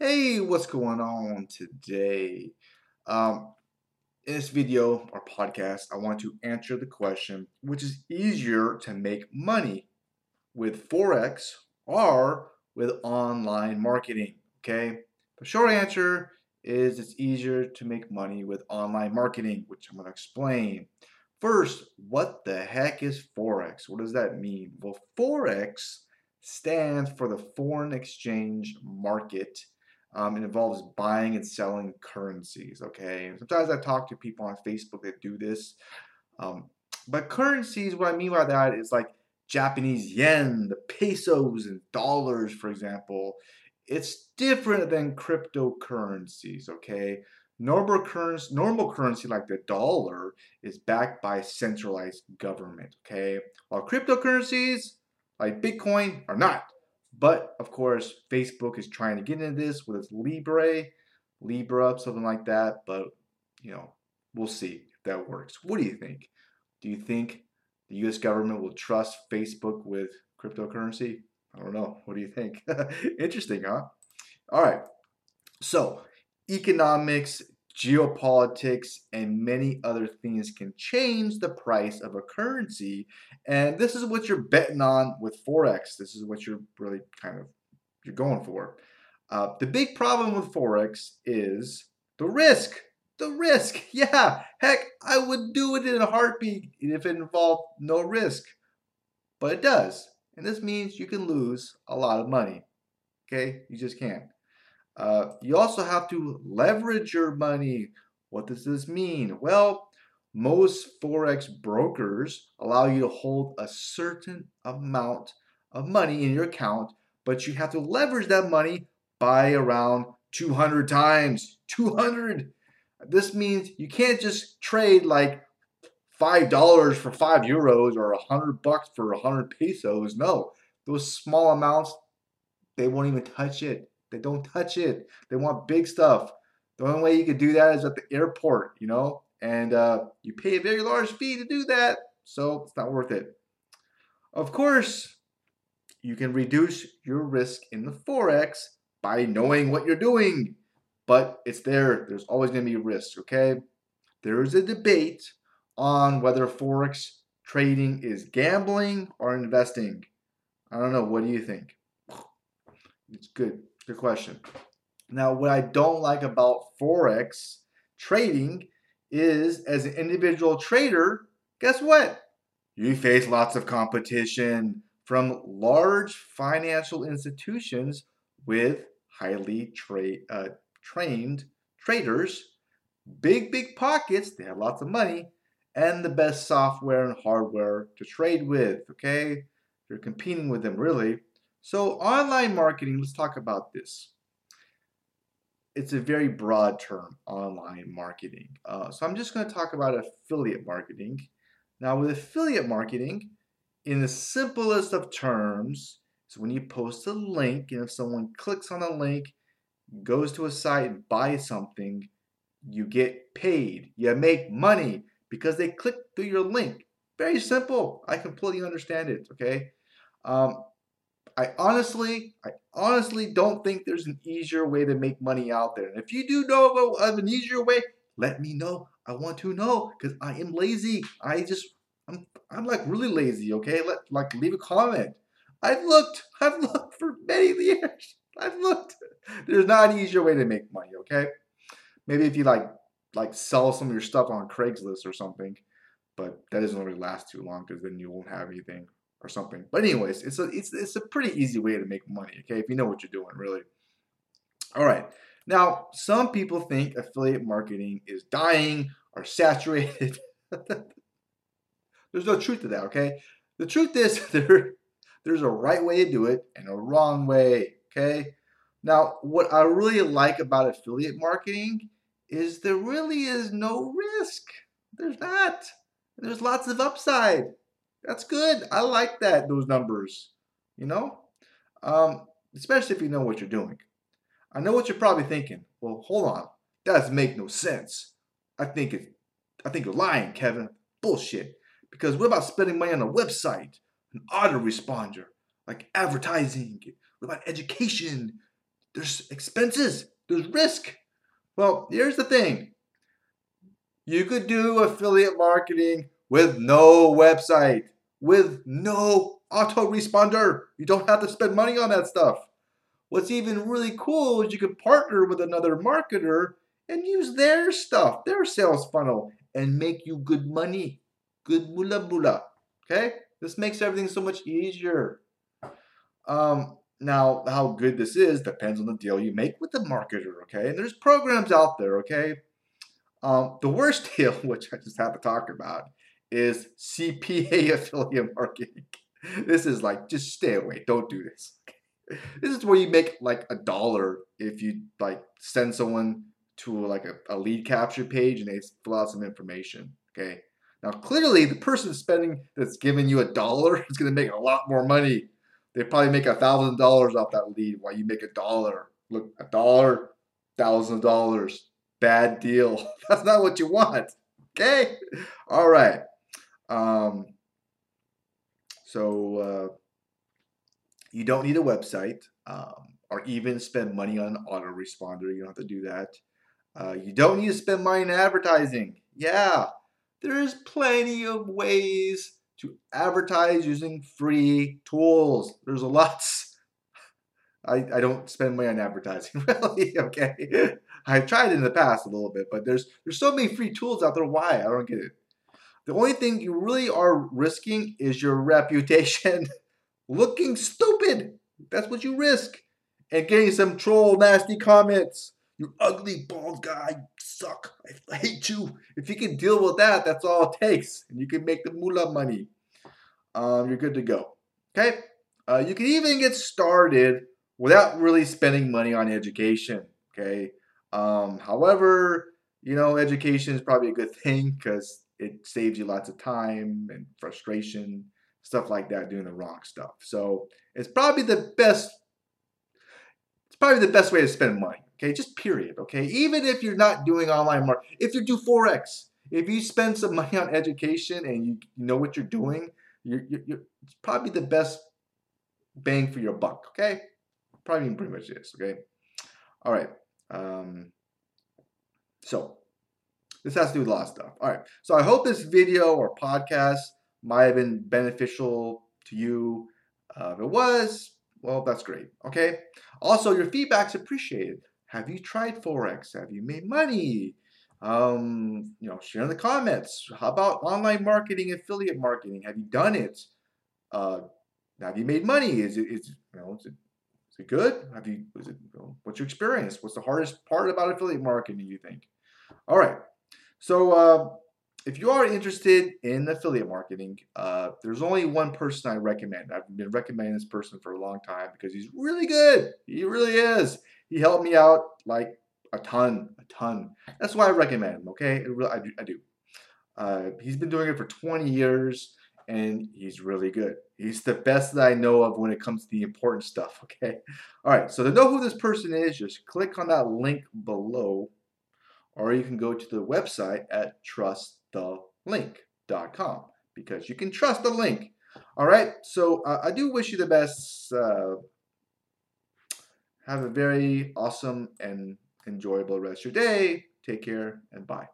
Hey, what's going on today? Um, in this video or podcast, I want to answer the question which is easier to make money with Forex or with online marketing? Okay, the short answer is it's easier to make money with online marketing, which I'm going to explain. First, what the heck is Forex? What does that mean? Well, Forex stands for the foreign exchange market. Um, it involves buying and selling currencies. Okay, sometimes I talk to people on Facebook that do this, um, but currencies. What I mean by that is like Japanese yen, the pesos, and dollars, for example. It's different than cryptocurrencies. Okay, normal currency, normal currency like the dollar is backed by centralized government. Okay, while cryptocurrencies like Bitcoin are not. But of course, Facebook is trying to get into this with its Libre, Libra, something like that. But you know, we'll see if that works. What do you think? Do you think the U.S. government will trust Facebook with cryptocurrency? I don't know. What do you think? Interesting, huh? All right. So, economics geopolitics, and many other things can change the price of a currency. And this is what you're betting on with Forex. This is what you're really kind of you're going for. Uh, the big problem with Forex is the risk. The risk. Yeah, heck, I would do it in a heartbeat if it involved no risk. But it does. And this means you can lose a lot of money. Okay? You just can't. Uh, you also have to leverage your money. What does this mean? Well, most Forex brokers allow you to hold a certain amount of money in your account, but you have to leverage that money by around 200 times. 200. This means you can't just trade like $5 for 5 euros or 100 bucks for 100 pesos. No, those small amounts, they won't even touch it. They don't touch it. They want big stuff. The only way you could do that is at the airport, you know, and uh, you pay a very large fee to do that, so it's not worth it. Of course, you can reduce your risk in the forex by knowing what you're doing, but it's there. There's always going to be risk. Okay, there is a debate on whether forex trading is gambling or investing. I don't know. What do you think? It's good. Good question. Now, what I don't like about Forex trading is as an individual trader, guess what? You face lots of competition from large financial institutions with highly tra- uh, trained traders, big, big pockets, they have lots of money, and the best software and hardware to trade with. Okay? You're competing with them really. So, online marketing, let's talk about this. It's a very broad term, online marketing. Uh, so, I'm just going to talk about affiliate marketing. Now, with affiliate marketing, in the simplest of terms, is when you post a link, and if someone clicks on a link, goes to a site and buys something, you get paid. You make money because they click through your link. Very simple. I completely understand it. Okay. Um, I honestly, I honestly don't think there's an easier way to make money out there. And if you do know of an easier way, let me know. I want to know because I am lazy. I just, I'm, I'm like really lazy. Okay, let like leave a comment. I've looked, I've looked for many years. I've looked. There's not an easier way to make money. Okay, maybe if you like, like sell some of your stuff on Craigslist or something, but that doesn't really last too long because then you won't have anything or something. But anyways, it's a it's it's a pretty easy way to make money, okay? If you know what you're doing, really. All right. Now, some people think affiliate marketing is dying or saturated. There's no truth to that, okay? The truth is there there's a right way to do it and a wrong way, okay? Now, what I really like about affiliate marketing is there really is no risk. There's not. There's lots of upside. That's good. I like that, those numbers, you know? Um, especially if you know what you're doing. I know what you're probably thinking. Well, hold on. That doesn't make no sense. I think it I think you're lying, Kevin. Bullshit. Because what about spending money on a website, an autoresponder, like advertising, what about education? there's expenses, there's risk. Well, here's the thing you could do affiliate marketing with no website, with no autoresponder. You don't have to spend money on that stuff. What's even really cool is you could partner with another marketer and use their stuff, their sales funnel, and make you good money. Good mula mula. Okay? This makes everything so much easier. Um, now, how good this is depends on the deal you make with the marketer, okay? And there's programs out there, okay? Um, the worst deal, which I just have to talk about, is CPA affiliate marketing. This is like, just stay away. Don't do this. This is where you make like a dollar if you like send someone to like a, a lead capture page and they fill out some information, okay? Now, clearly, the person spending that's giving you a dollar is going to make a lot more money they probably make a thousand dollars off that lead while you make a dollar. Look, a dollar, thousand dollars. Bad deal. That's not what you want. Okay? All right. Um, so uh, you don't need a website um, or even spend money on autoresponder. You don't have to do that. Uh, you don't need to spend money in advertising. Yeah, there's plenty of ways to advertise using free tools. There's a lots. I, I don't spend money on advertising, really. Okay, I've tried it in the past a little bit, but there's there's so many free tools out there. Why? I don't get it. The only thing you really are risking is your reputation looking stupid. That's what you risk, and getting some troll nasty comments. You ugly bald guy, suck. I hate you. If you can deal with that, that's all it takes. And you can make the moolah money. Um, you're good to go. Okay? Uh, you can even get started without really spending money on education. Okay? Um, however, you know, education is probably a good thing because it saves you lots of time and frustration, stuff like that, doing the wrong stuff. So it's probably the best. It's probably the best way to spend money. Okay, just period. Okay, even if you're not doing online marketing, if you do forex, if you spend some money on education and you know what you're doing, you're, you're, you're it's probably the best bang for your buck. Okay, probably pretty much is. Okay, all right. Um, so this has to do with a lot of stuff. All right. So I hope this video or podcast might have been beneficial to you. Uh, if it was, well, that's great. Okay. Also, your feedback's appreciated. Have you tried Forex? Have you made money? Um, you know, share in the comments. How about online marketing, affiliate marketing? Have you done it? Uh, have you made money? Is it, is, you know, is it, is it good? Have you, is it, you know, what's your experience? What's the hardest part about affiliate marketing, you think? All right. So, uh, if you are interested in affiliate marketing, uh, there's only one person I recommend. I've been recommending this person for a long time because he's really good. He really is. He helped me out like a ton, a ton. That's why I recommend him. Okay, I do. I do. Uh, he's been doing it for 20 years, and he's really good. He's the best that I know of when it comes to the important stuff. Okay. All right. So to know who this person is, just click on that link below, or you can go to the website at trustthelink.com because you can trust the link. All right. So uh, I do wish you the best. Uh, have a very awesome and enjoyable rest of your day. Take care and bye.